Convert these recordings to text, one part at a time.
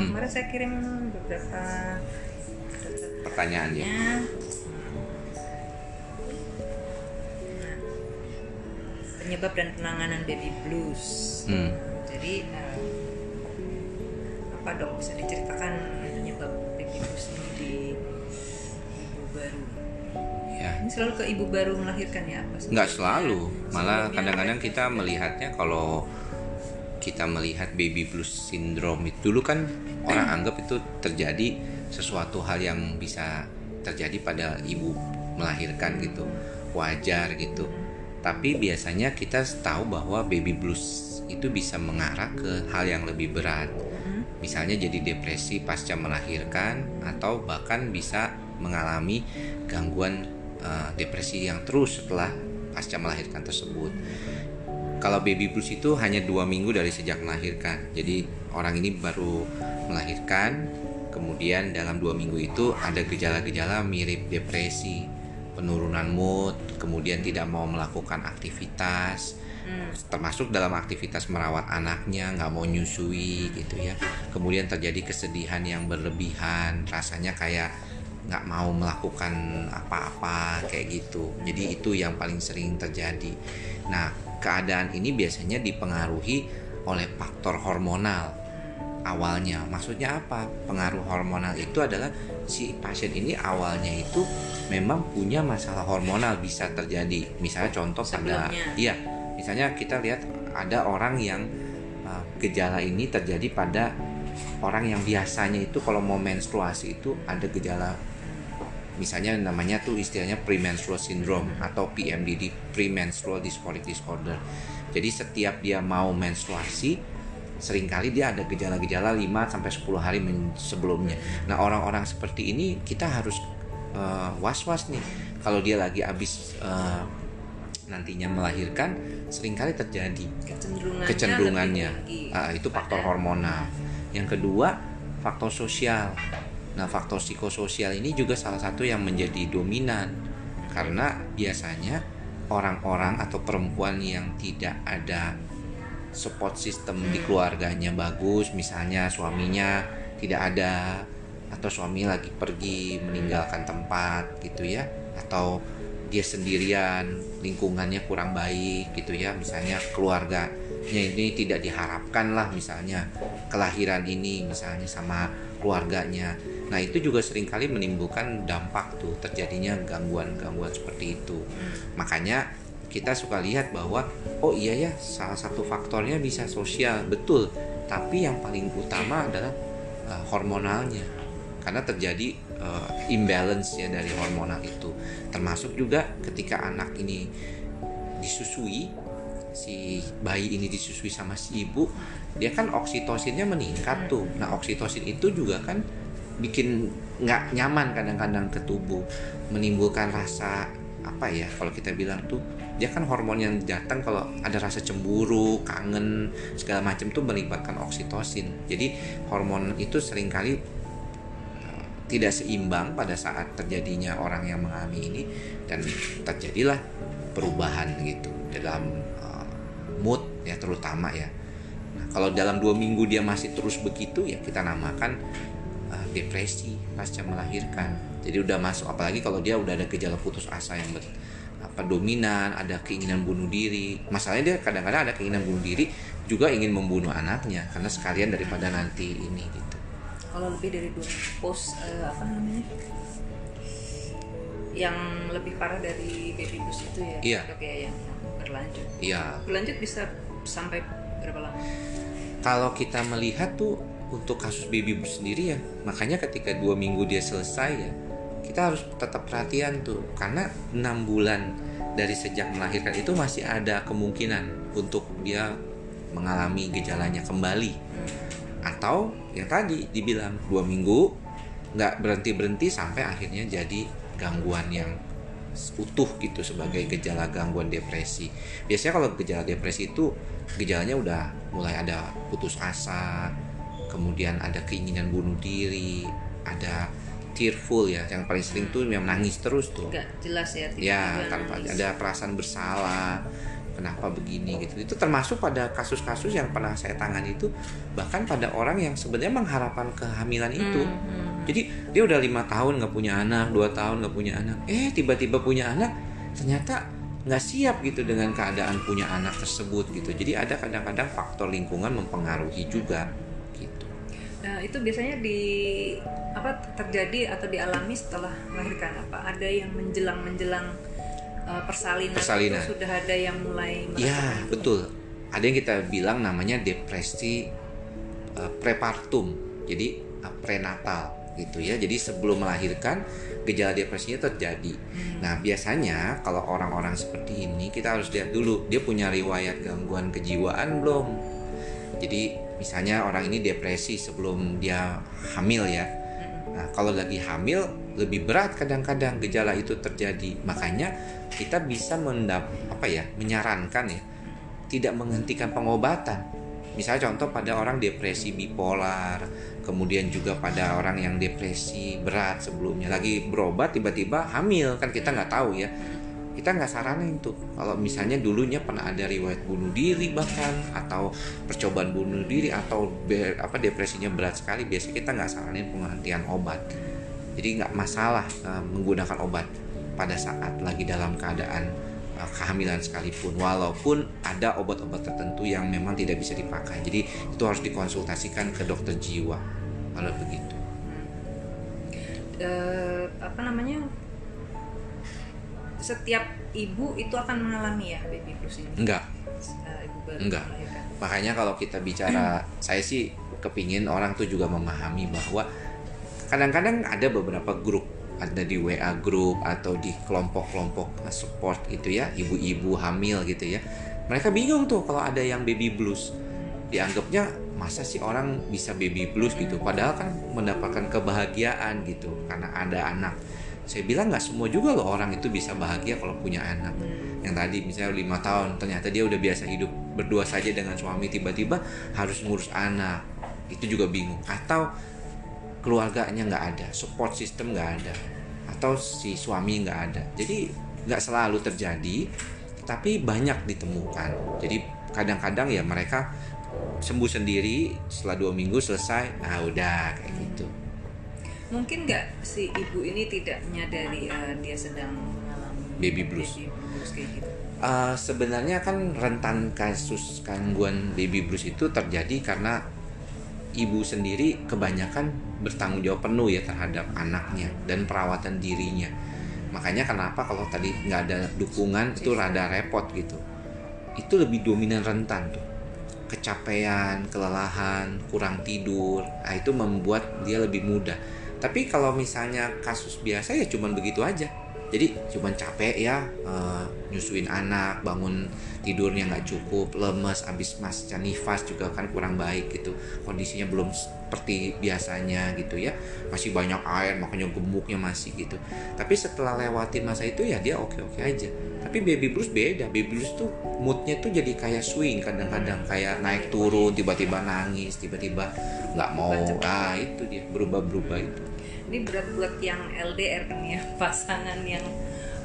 Hmm. kemarin saya kirim beberapa Pertanyaan ya. Penyebab dan penanganan baby blues. Hmm. Jadi eh, apa dok bisa diceritakan penyebab baby blues ini di ibu baru? Ya. Ini selalu ke ibu baru melahirkan ya apa? nggak selalu malah kadang-kadang kita melihatnya kalau kita melihat baby blues syndrome itu dulu kan orang anggap itu terjadi sesuatu hal yang bisa terjadi pada ibu melahirkan gitu wajar gitu. Tapi biasanya kita tahu bahwa baby blues itu bisa mengarah ke hal yang lebih berat. Misalnya jadi depresi pasca melahirkan atau bahkan bisa mengalami gangguan eh, depresi yang terus setelah pasca melahirkan tersebut. Kalau baby blues itu hanya dua minggu dari sejak melahirkan, jadi orang ini baru melahirkan, kemudian dalam dua minggu itu ada gejala-gejala mirip depresi, penurunan mood, kemudian tidak mau melakukan aktivitas, Hmm. termasuk dalam aktivitas merawat anaknya nggak mau nyusui gitu ya. Kemudian terjadi kesedihan yang berlebihan rasanya kayak nggak mau melakukan apa-apa kayak gitu. Jadi itu yang paling sering terjadi. Nah keadaan ini biasanya dipengaruhi oleh faktor hormonal awalnya. Maksudnya apa? Pengaruh hormonal itu adalah si pasien ini awalnya itu memang punya masalah hormonal bisa terjadi. Misalnya contoh pada iya misalnya kita lihat ada orang yang uh, gejala ini terjadi pada orang yang biasanya itu kalau mau menstruasi itu ada gejala misalnya namanya tuh istilahnya premenstrual syndrome atau PMDD premenstrual dysphoric disorder jadi setiap dia mau menstruasi sering kali dia ada gejala-gejala 5 sampai 10 hari sebelumnya. Nah, orang-orang seperti ini kita harus uh, was-was nih. Kalau dia lagi habis uh, nantinya melahirkan, sering kali terjadi kecenderungannya, kecenderungannya. Ah, itu faktor hormonal. Yang kedua, faktor sosial. Nah, faktor psikososial ini juga salah satu yang menjadi dominan. Karena biasanya orang-orang atau perempuan yang tidak ada support system di keluarganya bagus, misalnya suaminya tidak ada atau suami lagi pergi meninggalkan tempat gitu ya, atau dia sendirian, lingkungannya kurang baik gitu ya, misalnya keluarganya ini tidak diharapkan lah misalnya kelahiran ini misalnya sama keluarganya. Nah, itu juga sering kali menimbulkan dampak tuh terjadinya gangguan-gangguan seperti itu. Makanya kita suka lihat bahwa oh iya ya salah satu faktornya bisa sosial betul tapi yang paling utama adalah uh, hormonalnya karena terjadi uh, imbalance ya dari hormonal itu termasuk juga ketika anak ini disusui si bayi ini disusui sama si ibu dia kan oksitosinnya meningkat tuh nah oksitosin itu juga kan bikin nggak nyaman kadang-kadang ke tubuh menimbulkan rasa apa ya kalau kita bilang tuh dia kan hormon yang datang kalau ada rasa cemburu, kangen, segala macam tuh melibatkan oksitosin. Jadi hormon itu sering kali uh, tidak seimbang pada saat terjadinya orang yang mengalami ini dan terjadilah perubahan gitu dalam uh, mood ya terutama ya. Kalau dalam dua minggu dia masih terus begitu ya kita namakan uh, depresi pasca melahirkan. Jadi udah masuk apalagi kalau dia udah ada gejala putus asa yang ber, apa dominan, ada keinginan bunuh diri. Masalahnya dia kadang-kadang ada keinginan bunuh diri juga ingin membunuh anaknya karena sekalian daripada nanti ini gitu. kalau lebih dari dua post eh, apa namanya yang lebih parah dari baby blues itu ya Iya. dok ya yang, yang berlanjut Iya, berlanjut bisa sampai berapa lama? Kalau kita melihat tuh untuk kasus baby blues sendiri ya, makanya ketika dua minggu dia selesai ya, kita harus tetap perhatian tuh. Karena enam bulan dari sejak melahirkan itu masih ada kemungkinan untuk dia mengalami gejalanya kembali. Atau yang tadi dibilang dua minggu nggak berhenti berhenti sampai akhirnya jadi gangguan yang utuh gitu sebagai gejala gangguan depresi. Biasanya kalau gejala depresi itu gejalanya udah mulai ada putus asa kemudian ada keinginan bunuh diri ada tearful ya. Yang paling sering tuh yang nangis terus tuh. Nggak jelas ya ya tanpa nangis. ada perasaan bersalah kenapa begini gitu. Itu termasuk pada kasus-kasus yang pernah saya tangani itu bahkan pada orang yang sebenarnya mengharapkan kehamilan itu. Hmm, hmm. Jadi dia udah lima tahun nggak punya anak dua tahun nggak punya anak eh tiba-tiba punya anak ternyata nggak siap gitu dengan keadaan punya anak tersebut gitu jadi ada kadang-kadang faktor lingkungan mempengaruhi juga gitu Nah, itu biasanya di apa terjadi atau dialami setelah melahirkan apa? Ada yang menjelang menjelang uh, persalinan, Persalinan. itu sudah ada yang mulai ya merasakan itu? betul ada yang kita bilang namanya depresi uh, prepartum jadi uh, prenatal gitu ya jadi sebelum melahirkan gejala depresinya terjadi Hmm. Nah, biasanya kalau orang-orang seperti ini kita harus lihat dulu dia punya riwayat gangguan kejiwaan belum. Jadi, misalnya orang ini depresi sebelum dia hamil ya. Hmm. Nah, kalau lagi hamil lebih berat kadang-kadang gejala itu terjadi. Makanya kita bisa mendap apa ya, menyarankan ya tidak menghentikan pengobatan. Misalnya contoh pada orang depresi bipolar, kemudian juga pada orang yang depresi berat sebelumnya. Lagi berobat tiba-tiba hamil. Kan kita nggak tahu ya. Kita nggak saranin tuh. Kalau misalnya dulunya pernah ada riwayat bunuh diri bahkan atau percobaan bunuh diri atau be- apa depresinya berat sekali biasanya kita nggak saranin penghentian obat. Jadi nggak masalah eh, menggunakan obat pada saat lagi dalam keadaan eh, kehamilan sekalipun. Walaupun ada obat-obat tertentu yang memang tidak bisa dipakai. Jadi itu harus dikonsultasikan ke dokter jiwa kalau begitu Eh, apa namanya? Setiap ibu itu akan mengalami ya baby blues ini. enggak ibu baru Enggak. melahirkan. makanya kalau kita bicara saya sih kepingin orang tuh juga memahami bahwa kadang-kadang ada beberapa grup ada di WA grup atau di kelompok-kelompok support itu ya ibu-ibu hamil gitu ya mereka bingung tuh kalau ada yang baby blues dianggapnya masa sih orang bisa baby blues gitu? Padahal kan mendapatkan kebahagiaan gitu karena ada anak. Saya bilang nggak semua juga loh orang itu bisa bahagia kalau punya anak. Yang tadi misalnya lima tahun ternyata dia udah biasa hidup berdua saja dengan suami tiba-tiba harus ngurus anak. Itu juga bingung. Atau keluarganya nggak ada support system nggak ada atau si suami nggak ada. Jadi nggak selalu terjadi tapi banyak ditemukan. Jadi kadang-kadang ya mereka sembuh sendiri setelah dua minggu selesai nah udah kayak gitu Mungkin nggak si ibu ini tidak menyadari eh, dia sedang mengalami Baby blues. baby blues kayak gitu. Uh, sebenarnya kan rentan kasus gangguan baby blues itu terjadi karena ibu sendiri kebanyakan bertanggung jawab penuh ya terhadap anaknya dan perawatan dirinya. Makanya kenapa kalau tadi nggak ada dukungan itu rada repot gitu. Itu lebih dominan rentan tuh. Kecapean, kelelahan, kurang tidur, nah, itu membuat dia lebih mudah. Tapi kalau misalnya kasus biasa ya cuman begitu aja jadi cuman capek ya eh, nyusuin anak bangun tidurnya nggak cukup lemes abis masca nifas juga kan kurang baik gitu. Kondisinya belum seperti biasanya gitu ya. Masih banyak air makanya gemuknya masih gitu. Tapi setelah lewatin masa itu ya dia oke oke aja. Tapi baby blues beda. Baby blues tuh moodnya tuh jadi kayak swing. Kadang-kadang kayak naik turun tiba-tiba nangis tiba-tiba nggak mau. Ah itu dia. Berubah-berubah itu Ini berat buat yang LDR kan ya pasangan yang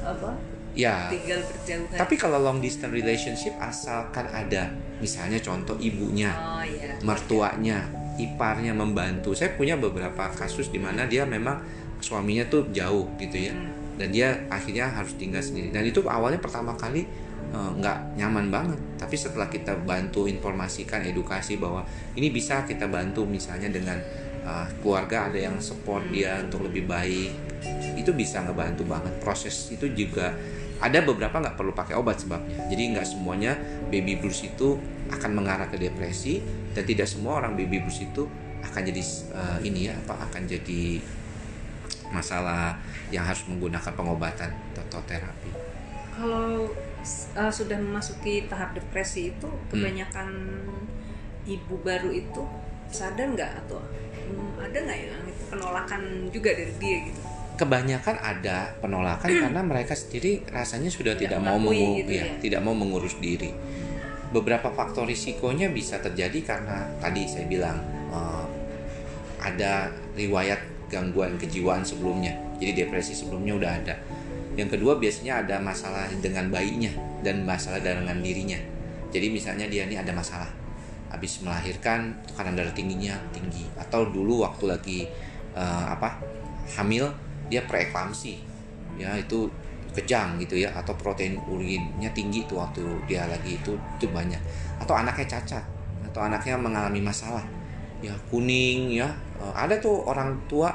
apa ya tinggal berjauhan. Tapi kalau long distance relationship asalkan ada misalnya contoh ibunya, oh iya. mertuanya, iparnya membantu. Saya punya beberapa kasus di mana dia memang suaminya tuh jauh gitu ya. Hmm. Dan dia akhirnya harus tinggal sendiri. Dan itu awalnya pertama kali eh, nggak nyaman banget. Tapi setelah kita bantu informasikan edukasi bahwa ini bisa kita bantu misalnya dengan eh, keluarga ada yang support dia untuk lebih baik. Itu bisa ngebantu banget. Proses itu juga ada beberapa nggak perlu pakai obat sebabnya. Jadi nggak semuanya baby blues itu akan mengarah ke depresi dan tidak semua orang baby blues itu akan jadi eh, ini ya apa akan jadi masalah yang harus menggunakan pengobatan atau terapi. Kalau uh, sudah memasuki tahap depresi itu Hmm. kebanyakan ibu baru itu sadar nggak atau hmm, ada nggak ya penolakan juga dari dia gitu? kebanyakan ada penolakan karena mereka sendiri rasanya sudah Tidak tidak, mau mengakui mengu- gitu ya, ya. tidak mau mengurus diri. Beberapa faktor risikonya bisa terjadi karena tadi saya bilang eh, ada riwayat gangguan kejiwaan sebelumnya. Jadi depresi sebelumnya udah ada. yang kedua biasanya ada masalah dengan bayinya dan masalah dengan dirinya jadi misalnya dia ini ada masalah habis melahirkan tekanan darah tingginya tinggi. Atau dulu waktu lagi uh, apa hamil dia preeklamsi. Ya itu kejang gitu ya atau protein urinnya tinggi tuh waktu dia lagi itu itu banyak. Atau anaknya cacat atau anaknya mengalami masalah. Ya kuning ya. Eh, ada tuh orang tua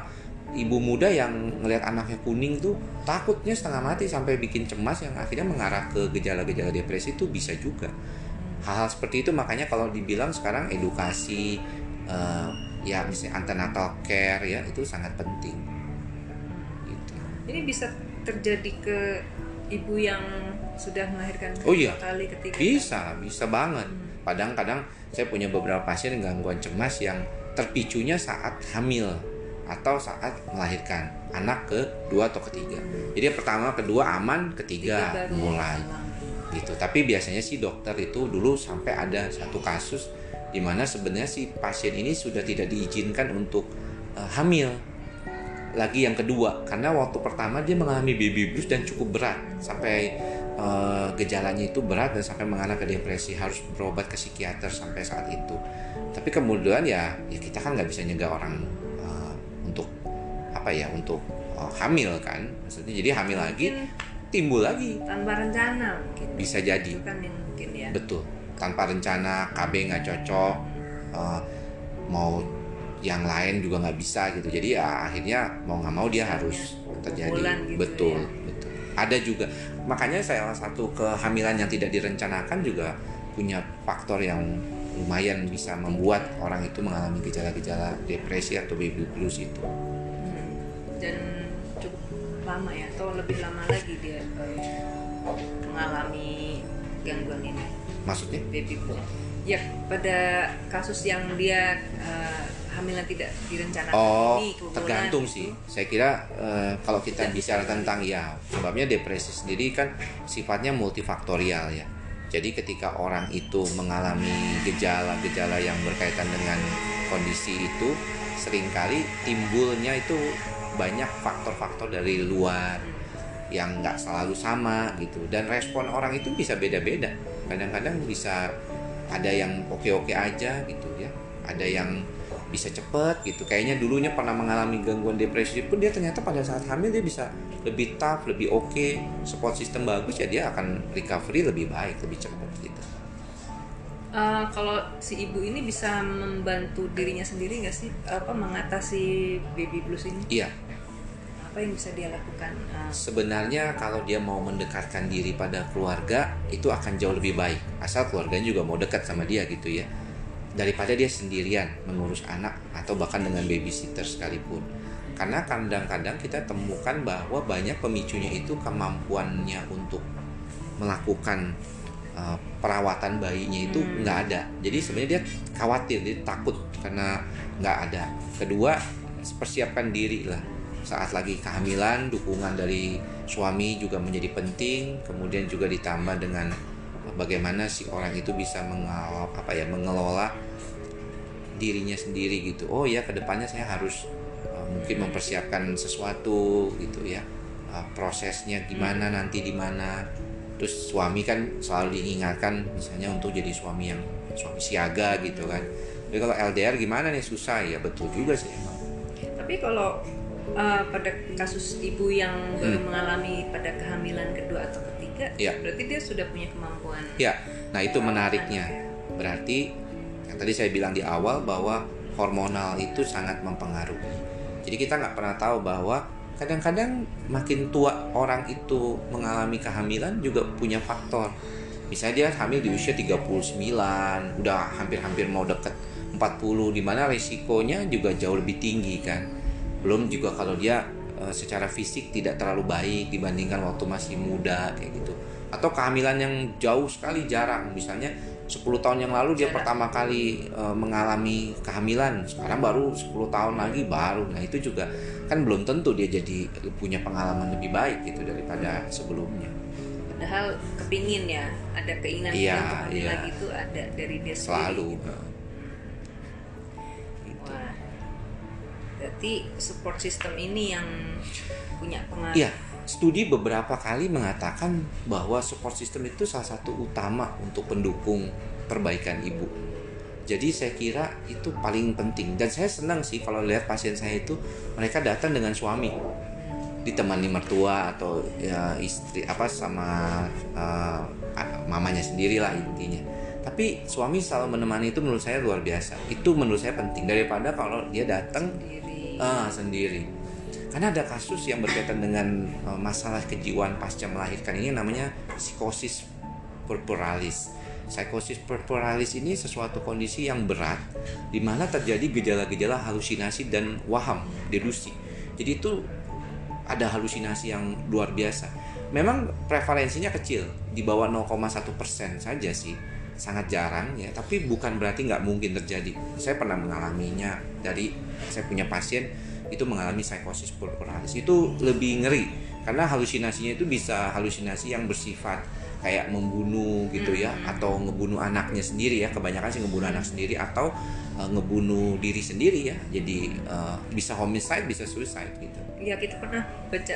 ibu muda yang ngelihat anaknya kuning tuh takutnya setengah mati sampai bikin cemas yang akhirnya mengarah ke gejala-gejala depresi itu bisa juga hal-hal seperti itu makanya kalau dibilang sekarang edukasi uh, ya misalnya antenatal care ya itu sangat penting gitu. ini bisa terjadi ke ibu yang sudah melahirkan oh iya kali ketiga bisa kan? bisa banget hmm. kadang-kadang saya punya beberapa pasien gangguan cemas yang terpicunya saat hamil atau saat melahirkan anak ke dua atau ketiga. Jadi pertama, kedua aman, ketiga mulai gitu. Tapi biasanya sih dokter itu dulu sampai ada satu kasus di mana sebenarnya si pasien ini sudah tidak diizinkan untuk uh, hamil. Lagi yang kedua karena waktu pertama dia mengalami baby blues dan cukup berat. Sampai uh, gejalanya itu berat dan sampai mengarah ke depresi. Harus berobat ke psikiater sampai saat itu. Tapi kemudian ya ya kita kan nggak bisa nyegah orang uh, untuk apa ya untuk uh, hamil kan. Maksudnya jadi hamil lagi timbul lagi. Tanpa rencana mungkin. Bisa jadi. Itu kan yang mungkin ya. Betul. Tanpa rencana KB nggak cocok uh, mau yang lain juga nggak bisa gitu. Jadi ya akhirnya mau nggak mau dia harus terjadi. gitu betul ya. betul. Ada juga. Makanya salah satu kehamilan yang tidak direncanakan juga punya faktor yang lumayan bisa membuat orang itu mengalami gejala-gejala depresi atau baby blues itu. Hmm. Dan lama ya, atau lebih lama lagi dia mengalami gangguan ini. Maksudnya? Baby blues. Ya pada kasus yang dia uh, hamilan tidak direncanakan oh, ini tergantung itu. sih. Saya kira uh, kalau kita Dan bicara tentang ya sebabnya depresi sendiri kan sifatnya multifaktorial ya jadi ketika orang itu mengalami gejala-gejala yang berkaitan dengan kondisi itu, sering kali timbulnya itu banyak faktor-faktor dari luar yang nggak selalu sama gitu. Dan respon orang itu bisa beda-beda. Kadang-kadang bisa ada yang oke-oke aja gitu ya. Ada yang bisa cepet gitu. Kayaknya dulunya pernah mengalami gangguan depresi pun dia ternyata pada saat hamil dia bisa lebih tough lebih oke. Okay, support system bagus ya dia akan recovery lebih baik lebih cepat gitu. Uh, kalau si ibu ini bisa membantu dirinya sendiri nggak sih? Apa mengatasi baby blues ini? Iya apa yang bisa dia lakukan uh, sebenarnya kalau dia mau mendekatkan diri pada keluarga itu akan jauh lebih baik asal keluarganya juga mau dekat sama dia gitu ya daripada dia sendirian mengurus anak atau bahkan dengan babysitter sekalipun. Karena kadang-kadang kita temukan bahwa banyak pemicunya itu kemampuannya untuk melakukan uh, perawatan bayinya itu hmm. nggak ada. Jadi sebenarnya dia khawatir, dia takut karena nggak ada. Kedua, persiapkan diri lah saat lagi kehamilan, dukungan dari suami juga menjadi penting. Kemudian juga ditambah dengan bagaimana si orang itu bisa mengelola apa ya mengelola dirinya sendiri gitu. Oh ya ke depannya saya harus uh, mungkin mempersiapkan sesuatu gitu ya. Uh, prosesnya gimana nanti di mana. Terus suami kan selalu diingatkan misalnya untuk jadi suami yang suami siaga gitu kan. Tapi kalau LDR gimana nih? Susah. Ya betul juga sih emang. Tapi kalau uh, pada kasus ibu yang baru hmm. mengalami pada kehamilan kedua atau ketiga, ya. berarti dia sudah punya kemampuan. Ya, nah itu menariknya. Berarti yang tadi saya bilang di awal bahwa hormonal itu sangat mempengaruhi. Jadi kita nggak pernah tahu bahwa kadang-kadang makin tua orang itu mengalami kehamilan juga punya faktor. Misalnya dia hamil di usia 39, udah hampir-hampir mau deket 40 di mana resikonya juga jauh lebih tinggi kan belum juga kalau dia uh, secara fisik tidak terlalu baik dibandingkan waktu masih muda kayak gitu. Atau kehamilan yang jauh sekali jarang. Misalnya 10 tahun yang lalu dia pertama kali uh, mengalami kehamilan. Sekarang baru 10 tahun lagi baru. Nah itu juga kan belum tentu dia jadi punya pengalaman lebih baik gitu daripada sebelumnya. Padahal kepingin ya ada keinginan iya, untuk iya. lagi itu ada dari dia selalu gitu. Berarti support system ini yang punya pengaruh. Iya studi beberapa kali mengatakan bahwa support system itu salah satu utama untuk pendukung perbaikan ibu. Jadi saya kira itu paling penting. Dan saya senang sih kalau lihat pasien saya itu mereka datang dengan suami. Ditemani mertua atau ya istri apa sama uh, mamanya sendiri lah intinya. Tapi suami selalu menemani itu menurut saya luar biasa. Itu menurut saya penting. Daripada kalau dia datang uh, sendiri. Karena ada kasus yang berkaitan dengan uh, masalah kejiwaan pasca melahirkan ini namanya psikosis purpuralis. Psikosis purpuralis ini sesuatu kondisi yang berat di mana terjadi gejala-gejala halusinasi dan waham delusi. Jadi itu ada halusinasi yang luar biasa. Memang prevalensinya kecil, di bawah 0,1 persen saja sih, sangat jarang ya. Tapi bukan berarti nggak mungkin terjadi. Saya pernah mengalaminya dari saya punya pasien itu mengalami psikosis purpuralis. Itu lebih ngeri karena halusinasinya itu bisa halusinasi yang bersifat kayak membunuh gitu ya Hmm. atau ngebunuh anaknya sendiri ya kebanyakan sih ngebunuh anak sendiri atau uh, ngebunuh diri sendiri ya jadi uh, bisa homicide bisa suicide gitu Iya kita pernah baca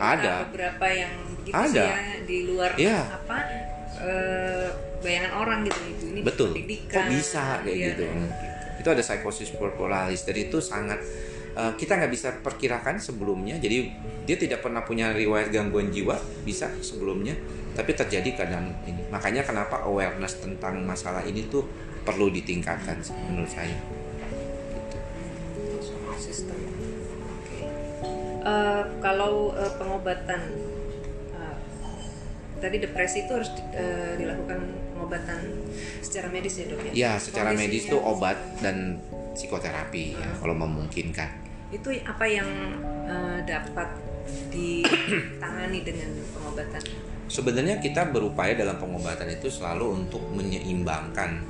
Ada. beberapa yang begitu Ada. sih ya di luar Iya. apa eh, bayangan orang gitu itu ini betul. Pendidikan, kok bisa kayak iya, gitu? Itu ada psikosis purpuralis dan itu sangat uh, kita nggak bisa perkirakan sebelumnya. Jadi dia tidak pernah punya riwayat gangguan jiwa bisa sebelumnya. Tapi terjadi kadang ini. Makanya kenapa awareness tentang masalah ini tuh perlu ditingkatkan menurut saya. Eh, kalau eh, pengobatan eh, tadi depresi itu harus di- eh, dilakukan pengobatan secara medis ya dok ya? ya secara Kondisinya medis tuh obat dan psikoterapi ya kalau memungkinkan Itu apa yang eh, dapat ditangani dengan pengobatan? Sebenarnya kita berupaya dalam pengobatan itu selalu untuk menyeimbangkan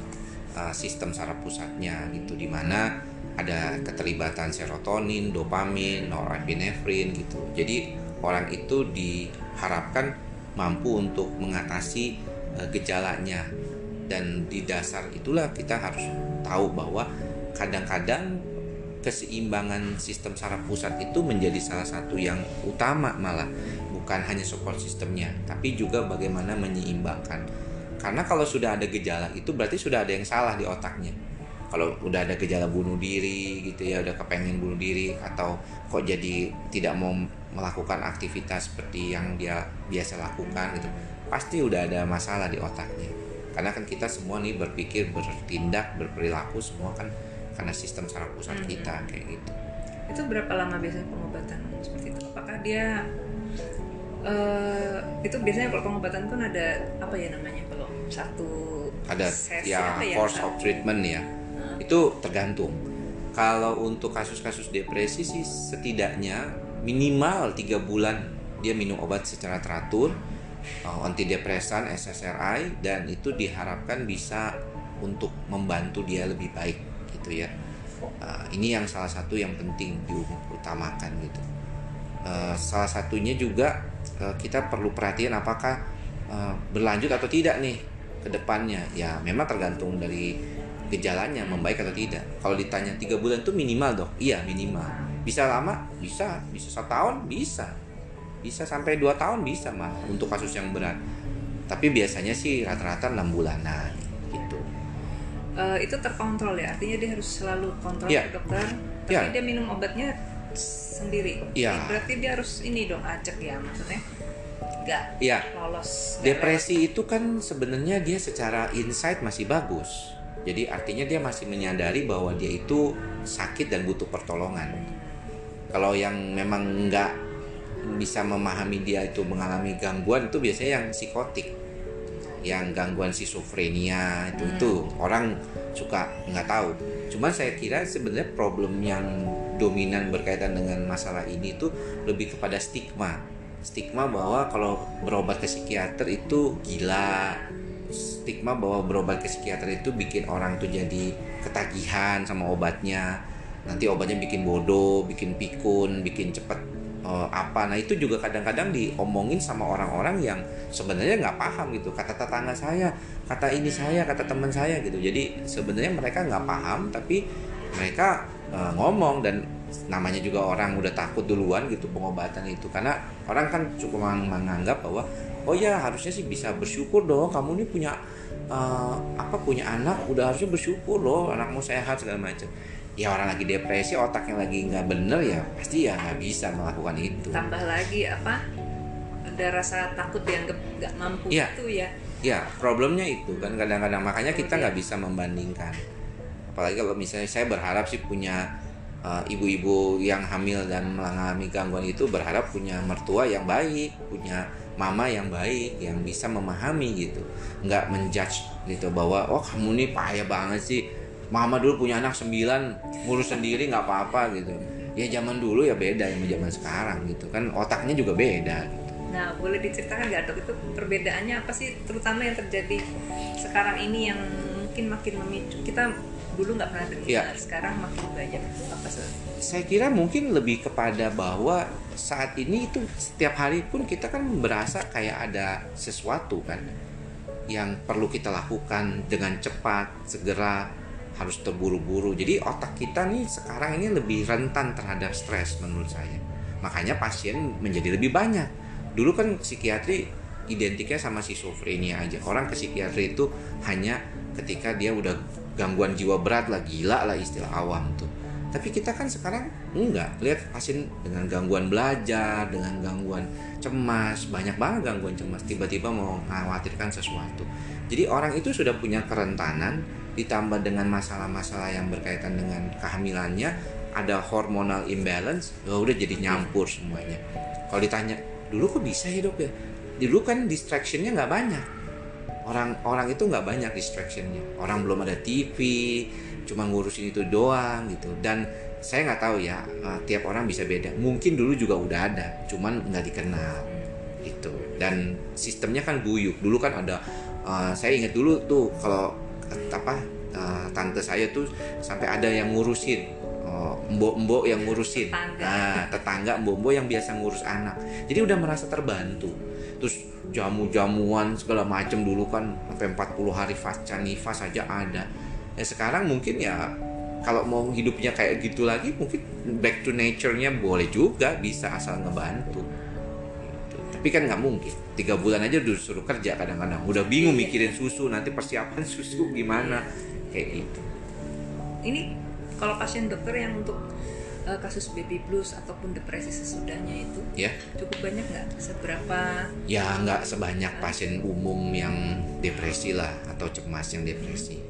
uh, sistem saraf pusatnya gitu di mana ada keterlibatan serotonin, dopamin, norepinefrin gitu. Jadi orang itu diharapkan mampu untuk mengatasi uh, gejalanya. Dan di dasar itulah kita harus tahu bahwa kadang-kadang keseimbangan sistem saraf pusat itu menjadi salah satu yang utama malah bukan hanya support sistemnya tapi juga bagaimana menyeimbangkan. Karena kalau sudah ada gejala itu berarti sudah ada yang salah di otaknya. Kalau udah ada gejala bunuh diri gitu ya udah kepengen bunuh diri atau kok jadi tidak mau melakukan aktivitas seperti yang dia biasa lakukan gitu pasti udah ada masalah di otaknya karena kan kita semua nih berpikir bertindak berperilaku semua kan karena sistem saraf pusat Mhm. kita kayak gitu Itu berapa lama biasanya pengobatan seperti itu? Apakah dia eh, itu biasanya kalau pengobatan kan ada apa ya namanya kalau satu ada sesi ya apa ya? course of treatment ya Nah, itu tergantung kalau untuk kasus-kasus depresi sih setidaknya minimal tiga bulan dia minum obat secara teratur uh, antidepresan SSRI dan itu diharapkan bisa untuk membantu dia lebih baik gitu ya. Uh, ini yang salah satu yang penting diutamakan gitu. Uh, salah satunya juga uh, kita perlu perhatian apakah uh, berlanjut atau tidak nih ke depannya. Ya memang tergantung dari gejalanya membaik atau tidak. Kalau ditanya tiga bulan itu minimal dok? Iya minimal. Bisa lama? Bisa. Bisa satu tahun bisa bisa sampai dua tahun bisa mah untuk kasus yang berat tapi biasanya sih rata-rata enam bulanan gitu eh, itu terkontrol ya, artinya dia harus selalu kontrol Iya. ke dokter. Tapi Iya. dia minum obatnya sendiri. Iya. Berarti dia harus ini dong acak ya maksudnya, nggak Iya lolos. nggak Depresi itu kan sebenarnya dia secara insight masih bagus. Jadi artinya dia masih menyadari bahwa dia itu sakit dan butuh pertolongan. Kalau yang memang nggak bisa memahami dia itu mengalami gangguan itu biasanya yang psikotik, yang gangguan schizophrenia itu itu orang suka nggak tahu. Cuman saya kira sebenarnya problem yang dominan berkaitan dengan masalah ini itu lebih kepada stigma. Stigma bahwa kalau berobat ke psikiater itu gila. Stigma bahwa berobat ke psikiater itu bikin orang tuh jadi ketagihan sama obatnya. Nanti obatnya bikin bodoh bikin pikun bikin cepet eh, apa. Nah itu juga kadang-kadang diomongin sama orang-orang yang sebenarnya nggak paham gitu. Kata tetangga saya kata ini saya kata teman saya gitu. Jadi sebenarnya mereka nggak paham tapi mereka eh, ngomong dan namanya juga orang udah takut duluan gitu pengobatan itu. Karena orang kan cukup meng- menganggap bahwa oh ya harusnya sih bisa bersyukur dong. Kamu ini punya eh, apa punya anak udah harusnya bersyukur loh. Anakmu sehat segala macam ya orang lagi depresi otaknya lagi nggak bener ya pasti ya nggak bisa melakukan itu. Tambah lagi apa ada rasa takut dianggap nggak mampu Iya. itu ya. Ya problemnya itu kan kadang-kadang. Makanya kita Iya. nggak bisa membandingkan. Apalagi kalau misalnya saya berharap sih punya uh, ibu-ibu yang hamil dan mengalami gangguan itu berharap punya mertua yang baik punya mama yang baik yang bisa memahami gitu. Nggak menjudge gitu bahwa oh kamu nih payah banget sih mama dulu punya anak sembilan ngurus sendiri nggak apa-apa gitu ya zaman dulu ya beda yang zaman sekarang gitu kan otaknya juga beda gitu. Nah, boleh diceritakan nggak dok itu perbedaannya apa sih, terutama yang terjadi sekarang ini yang mungkin makin memicu kita dulu nggak pernah dengar, Iya. sekarang makin banyak apa sih? saya kira mungkin lebih kepada bahwa saat ini itu setiap hari pun kita kan berasa kayak ada sesuatu kan yang perlu kita lakukan dengan cepat segera harus terburu-buru. Jadi otak kita nih sekarang ini lebih rentan terhadap stres menurut saya. Makanya pasien menjadi lebih banyak. Dulu kan psikiatri identiknya sama schizophrenia aja. Orang ke psikiatri itu hanya ketika dia udah gangguan jiwa berat lah gila lah istilah awam tuh. Tapi kita kan sekarang enggak. Lihat pasien dengan gangguan belajar dengan gangguan cemas banyak banget gangguan cemas. Tiba-tiba mau mengkhawatirkan sesuatu. Jadi orang itu sudah punya kerentanan ditambah dengan masalah-masalah yang berkaitan dengan kehamilannya ada hormonal imbalance ya udah jadi nyampur semuanya. Kalau ditanya dulu kok bisa ya dok ya? Dulu kan distractionnya nggak banyak. Orang-orang itu nggak banyak distractionnya. Orang belum ada TV cuma ngurusin itu doang gitu. Dan saya nggak tahu ya eh, tiap orang bisa beda. Mungkin dulu juga udah ada cuman nggak dikenal itu dan sistemnya kan buyuk dulu kan ada eh, saya ingat dulu tuh kalau apa eh, tante saya tuh sampai ada yang ngurusin eh, mbok-mbok yang ngurusin Tetangga. nah tetangga mbok-mbok yang biasa ngurus anak jadi udah merasa terbantu terus jamu-jamuan segala macem dulu kan sampai 40 hari pasca nifas saja ada ya sekarang mungkin ya kalau mau hidupnya kayak gitu lagi mungkin back to nature-nya boleh juga bisa asal ngebantu. Tapi kan nggak mungkin. Tiga bulan aja udah suruh kerja kadang-kadang. Udah bingung mikirin susu nanti persiapan susu gimana. Kayak gitu. Ini kalau pasien dokter yang untuk eh, kasus baby blues ataupun depresi sesudahnya itu ya. cukup banyak nggak? Seberapa? ya nggak sebanyak pasien umum yang depresi lah atau cemas yang depresi.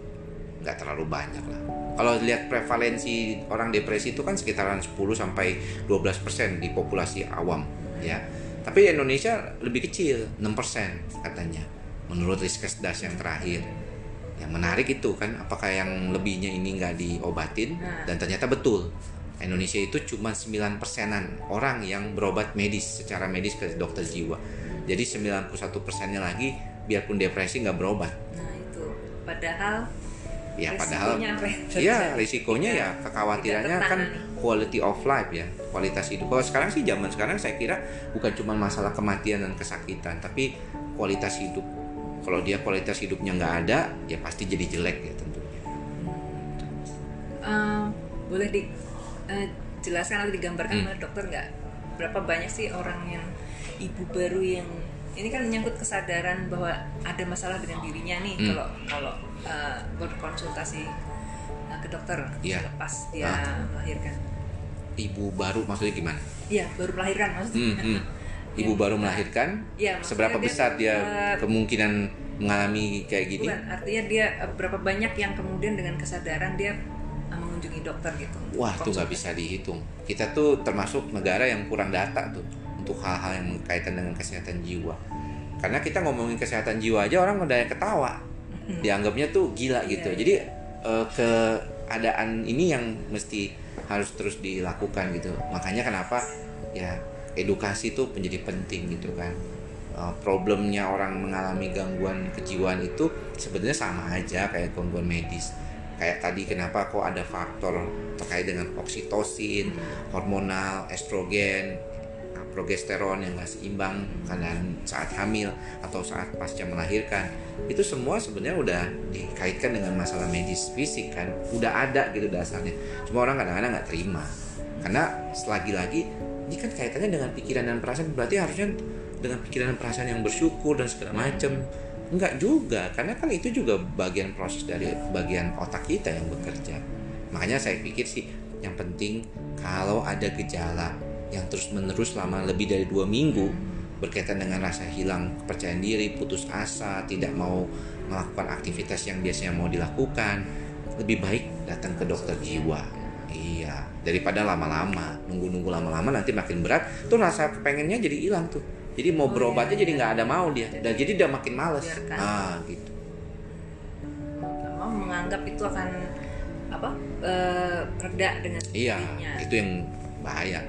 Nggak terlalu banyak lah. Kalau lihat prevalensi orang depresi itu kan sekitaran 10 sampai 12 persen di populasi awam ya tapi Indonesia lebih kecil 6 persen katanya menurut Riskesdas yang terakhir yang menarik itu kan apakah yang lebihnya ini nggak diobatin Nah. dan ternyata betul Indonesia itu cuma 9 persenan orang yang berobat medis secara medis ke dokter jiwa jadi 91 persennya lagi biarpun depresi nggak berobat Nah itu. Padahal ya padahal ya? ya risikonya ya kekhawatirannya kan. Quality of life ya kualitas hidup kalau sekarang sih zaman sekarang saya kira bukan cuma masalah kematian dan kesakitan tapi kualitas hidup kalau dia kualitas hidupnya nggak ada ya pasti jadi jelek ya tentunya Eh, boleh di eh, jelaskan atau digambarkan Hmm. oleh dokter nggak berapa banyak sih orang yang ibu baru yang ini kan menyangkut kesadaran bahwa ada masalah dengan dirinya nih Hmm. kalau kalau eh, berkonsultasi ke dokter Iya. lepas dia Ah. melahirkan. Ibu baru maksudnya gimana Iya baru melahirkan maksudnya. Hmm, hmm. ibu Iya. baru melahirkan Iya, maksudnya seberapa dia, besar dia eh, kemungkinan mengalami kayak gini Bukan, artinya dia eh, berapa banyak yang kemudian dengan kesadaran dia eh, mengunjungi dokter gitu. Wah, itu nggak bisa dihitung. Kita tuh termasuk negara yang kurang data tuh untuk hal-hal yang berkaitan dengan kesehatan jiwa. Karena kita ngomongin kesehatan jiwa aja orang udah ketawa, dianggapnya tuh gila gitu. Iya, Jadi eh, keadaan ini yang mesti harus terus dilakukan gitu. Makanya kenapa ya edukasi tuh menjadi penting gitu kan. Eh, problemnya orang mengalami gangguan kejiwaan itu sebenarnya sama aja kayak gangguan medis kayak tadi kenapa kok ada faktor terkait dengan oksitosin, hormonal, estrogen, progesteron yang nggak seimbang karena saat hamil atau saat pasca melahirkan. Itu semua sebenarnya udah dikaitkan dengan masalah medis fisik kan. Udah ada gitu dasarnya. Cuma orang kadang-kadang nggak terima. Karena selagi-lagi ini kan kaitannya dengan pikiran dan perasaan. Berarti harusnya dengan pikiran dan perasaan yang bersyukur dan segala macam enggak juga. Karena kan itu juga bagian proses dari bagian otak kita yang bekerja. Makanya saya pikir sih yang penting kalau ada gejala yang terus menerus selama lebih dari dua minggu berkaitan dengan rasa hilang kepercayaan diri putus asa tidak mau melakukan aktivitas yang biasanya mau dilakukan lebih baik datang ke dokter jiwa. Iya daripada lama-lama nunggu-nunggu lama-lama nanti makin berat tuh rasa pengennya jadi hilang tuh. Jadi mau Oh, berobatnya iya, jadi iya. nggak ada mau dia. Dan jadi udah makin males. Biarkan. ah gitu. Mau menganggap itu akan apa eh, reda dengan iya itu yang bahaya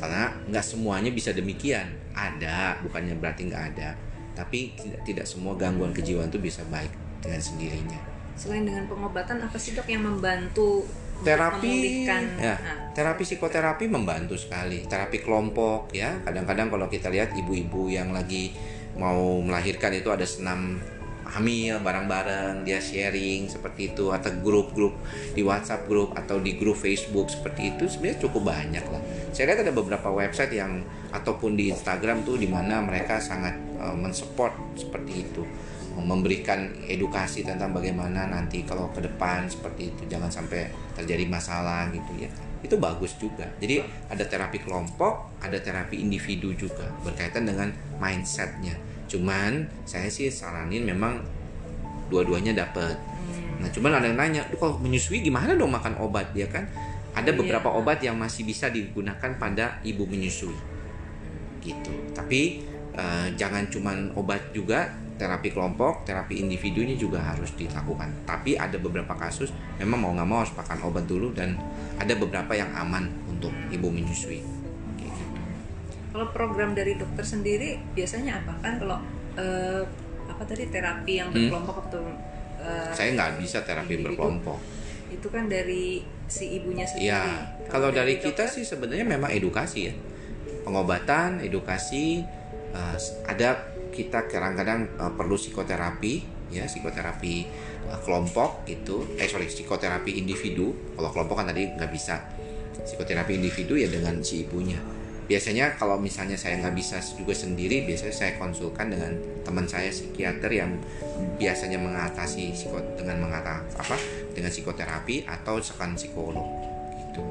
karena nggak semuanya bisa demikian. Ada bukannya berarti nggak ada. Tapi tidak tidak semua gangguan kejiwaan itu bisa baik dengan sendirinya. Selain dengan pengobatan apa sih dok yang membantu terapi ya. Nah, terapi psikoterapi membantu sekali. Terapi kelompok ya. Kadang-kadang kalau kita lihat ibu-ibu yang lagi mau melahirkan itu ada senam hamil bareng-bareng dia sharing seperti itu atau grup-grup di WhatsApp grup atau di grup Facebook seperti itu sebenarnya cukup banyak lah. Saya lihat ada beberapa website yang ataupun di Instagram tuh di mana mereka sangat eh, mensupport seperti itu. Memberikan edukasi tentang bagaimana nanti kalau ke depan seperti itu jangan sampai terjadi masalah gitu ya. Itu bagus juga. Jadi ada terapi kelompok ada terapi individu juga berkaitan dengan mindsetnya cuman saya sih saranin memang dua-duanya dapet. Nah cuman ada yang nanya "Duh, kalau menyusui gimana dong makan obat? Ya kan? Ada Iya. beberapa obat yang masih bisa digunakan pada ibu menyusui. Gitu. Tapi eh, jangan cuman obat juga terapi kelompok terapi individu ini juga harus dilakukan. Tapi ada beberapa kasus memang mau nggak mau harus makan obat dulu dan ada beberapa yang aman untuk ibu menyusui. Kalau program dari dokter sendiri biasanya apa? Kan kalau eh, apa tadi terapi yang Hmm. berkelompok atau eh, saya nggak bisa terapi individu, berkelompok. itu kan dari si ibunya sendiri. Ya kalau dari kita sih sebenarnya memang edukasi ya. Pengobatan edukasi eh, ada kita kadang-kadang eh, perlu psikoterapi ya psikoterapi eh, kelompok gitu eh sorry psikoterapi individu. Kalau kelompok kan tadi nggak bisa. Psikoterapi individu ya dengan si ibunya biasanya kalau misalnya saya nggak bisa juga sendiri biasanya saya konsulkan dengan teman saya psikiater yang biasanya mengatasi psiko dengan mengata apa dengan psikoterapi atau sekan psikolog gitu.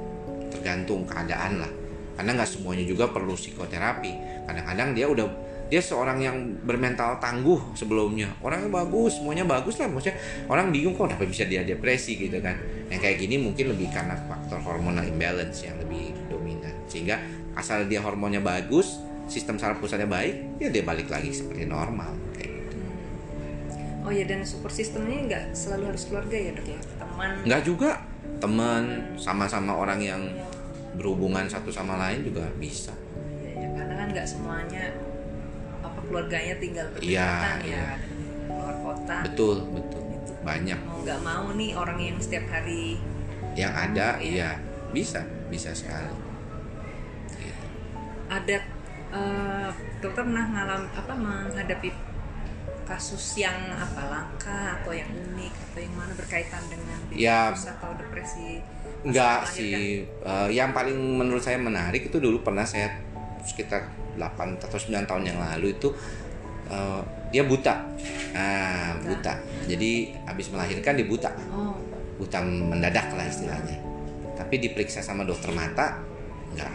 Tergantung keadaan lah. Karena nggak semuanya juga perlu psikoterapi. Kadang-kadang dia udah dia seorang yang bermental tangguh sebelumnya. Orangnya bagus semuanya bagus lah. Maksudnya orang bingung kok kenapa bisa dia depresi? Gitu kan. Yang kayak gini mungkin lebih karena faktor hormonal imbalance yang lebih dominan. Sehingga asal dia hormonnya bagus sistem saraf pusatnya baik ya dia balik lagi seperti normal kayak gitu. Oh ya dan support system ini nggak selalu harus keluarga ya dok ya? Teman? Nggak juga. Teman sama-sama orang yang berhubungan satu sama lain juga bisa. Ya, ya, karena kan nggak semuanya apa keluarganya tinggal berdekatan Iya, ya. iya. ada di luar kota. Betul betul. Itu. banyak. Mau nggak mau nih orang yang setiap hari yang ada Iya. iya. Bisa bisa sekali. Gitu. Ada eh, dokter pernah ngalam apa menghadapi kasus yang apa langka atau yang unik atau yang mana berkaitan dengan Ya. atau depresi Enggak sih, Eh, yang paling menurut saya menarik itu dulu pernah saya sekitar 8 atau 9 tahun yang lalu itu eh, dia buta. Nah, buta. Jadi habis melahirkan dia buta. oh Buta mendadak lah istilahnya. Tapi diperiksa sama dokter mata enggak.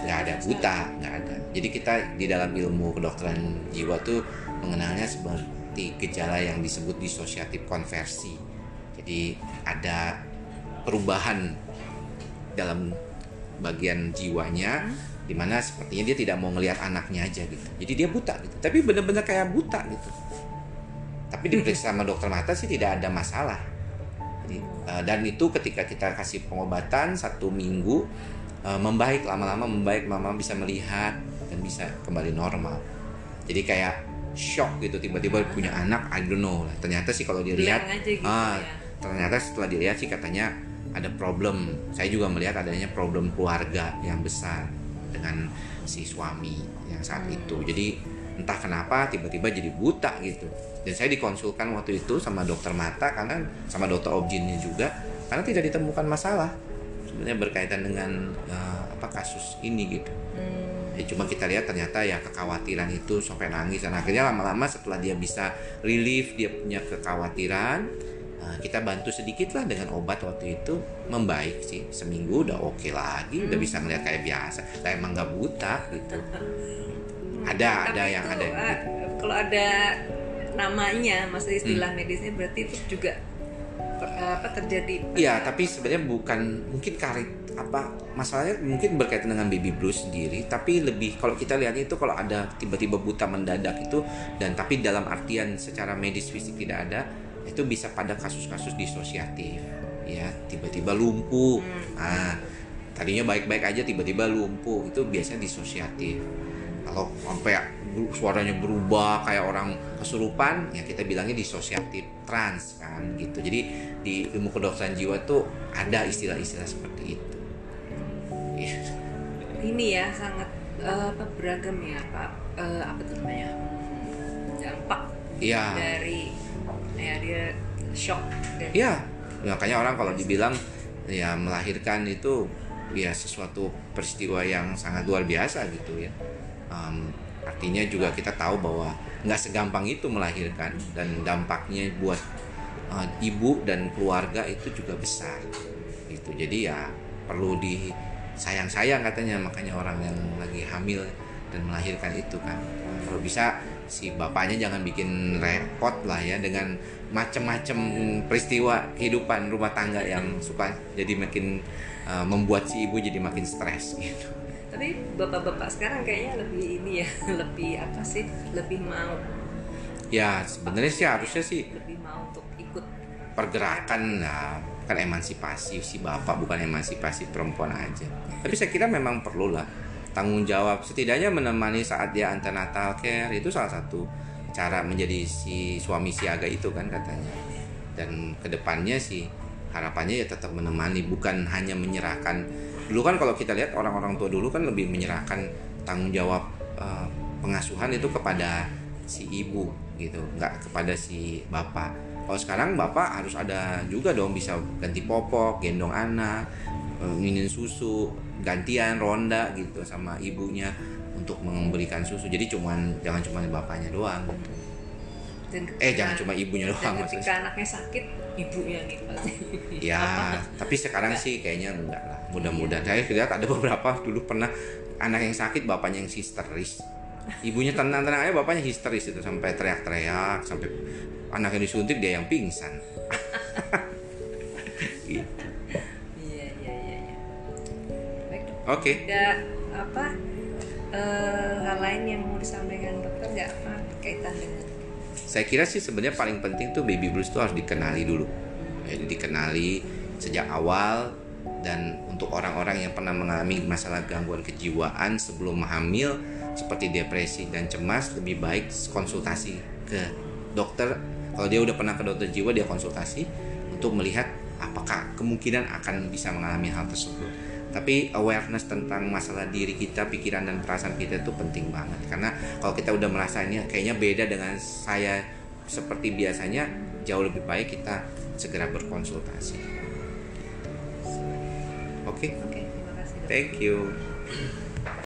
Enggak ada buta, enggak ada. Jadi kita di dalam ilmu kedokteran jiwa tuh mengenalnya seperti gejala yang disebut disosiatif konversi. Jadi ada perubahan dalam bagian jiwanya di mana sepertinya dia tidak mau ngelihat anaknya aja gitu. Jadi dia buta gitu. Tapi benar-benar kayak buta gitu. Tapi diperiksa sama dokter mata sih tidak ada masalah. Eh, dan itu ketika kita kasih pengobatan satu minggu eh, membaik lama-lama membaik lama bisa melihat dan bisa kembali normal. Jadi kayak shock gitu tiba-tiba punya anak I don't know lah. Ternyata sih kalau dilihat gitu ah, ya ternyata setelah dilihat sih katanya ada problem saya juga melihat adanya problem keluarga yang besar dengan si suami yang saat Hmm. itu jadi entah kenapa tiba-tiba jadi buta gitu dan saya dikonsulkan waktu itu sama dokter mata karena sama dokter objinnya juga karena tidak ditemukan masalah sebenarnya berkaitan dengan uh, apa kasus ini gitu. Hmm. ya cuma kita lihat ternyata ya kekhawatiran itu sampai nangis. Dan akhirnya lama-lama setelah dia bisa relief dia punya kekhawatiran uh, kita bantu sedikit lah dengan obat waktu itu. Membaik sih. Seminggu udah oke lagi udah bisa ngeliat kayak biasa. Lah emang nggak buta gitu. Ada Tapi ada yang itu, ada yang ah, gitu. kalau ada namanya maksudnya Hmm. istilah medisnya berarti itu juga apa terjadi Iya, tapi sebenarnya bukan mungkin karit apa masalahnya mungkin berkaitan dengan baby blues sendiri, tapi lebih kalau kita lihat itu kalau ada tiba-tiba buta mendadak itu dan tapi dalam artian secara medis fisik tidak ada, itu bisa pada kasus-kasus disosiatif, ya tiba-tiba lumpuh. Nah, tadinya baik-baik aja tiba-tiba lumpuh itu biasanya disosiatif. Kalau sampai ber- suaranya berubah kayak orang kesurupan, ya kita bilangnya disosiatif trans kan gitu. Jadi di ilmu kedokteran jiwa tuh ada istilah-istilah seperti itu. Iya. ini ya sangat apa beragam ya pak Eh, apa tuh namanya dampak Iya. dari ya dia shock dan Iya. Makanya orang kalau dibilang ya melahirkan itu ya sesuatu peristiwa yang sangat luar biasa gitu ya. Em, artinya juga kita tahu bahwa nggak segampang itu melahirkan dan dampaknya buat eh, ibu dan keluarga itu juga besar gitu. Jadi ya perlu disayang-sayang katanya makanya orang yang lagi hamil dan melahirkan itu kan kalau bisa si bapaknya jangan bikin repot lah ya dengan macam-macam peristiwa kehidupan rumah tangga yang suka jadi makin uh, membuat si ibu jadi makin stres gitu. Tapi bapak-bapak sekarang kayaknya lebih ini ya lebih apa sih lebih mau Ya sebenarnya sih harusnya sih lebih mau untuk ikut pergerakan nah kan emansipasi si bapak bukan emansipasi perempuan aja. Tapi saya kira memang perlu lah tanggung jawab setidaknya menemani saat dia antenatal care itu salah satu cara menjadi si suami siaga itu kan katanya. Dan ke depannya sih harapannya ya tetap menemani bukan hanya menyerahkan. Dulu kan kalau kita lihat orang-orang tua dulu kan lebih menyerahkan tanggung jawab eh, pengasuhan itu kepada si ibu gitu, nggak kepada si bapak. Kalau sekarang bapak harus ada juga dong bisa ganti popok, gendong anak, eh, nginin susu, gantian ronda gitu sama ibunya untuk memberikan susu. Jadi cuman jangan cuma bapaknya doang Eh ketika- jangan cuma ibunya dan doang ketika maksudnya. anaknya sakit ibunya nih pasti Ya, tapi sekarang sih kayaknya enggak lah. Mudah-mudahan saya lihat ada beberapa dulu pernah anak yang sakit bapaknya yang histeris. Ibunya tenang-tenang aja bapaknya histeris itu sampai teriak-teriak sampai anak yang disuntik dia yang pingsan. gitu. iya iya iya iya baik Oke. ada apa eh, hal lain yang mau disampaikan dokter nggak apa berkaitan dengan Saya kira sih sebenarnya paling penting tuh baby blues tuh harus dikenali dulu. Jadi dikenali sejak awal dan untuk orang-orang yang pernah mengalami masalah gangguan kejiwaan sebelum hamil seperti depresi dan cemas lebih baik konsultasi ke dokter. Kalau dia udah pernah ke dokter jiwa dia konsultasi untuk melihat apakah kemungkinan akan bisa mengalami hal tersebut. Tapi awareness tentang masalah diri kita, pikiran dan perasaan kita itu penting banget karena kalau kita udah merasanya kayaknya beda dengan saya seperti biasanya jauh lebih baik kita segera berkonsultasi. Oke, oke kasih dok thank you.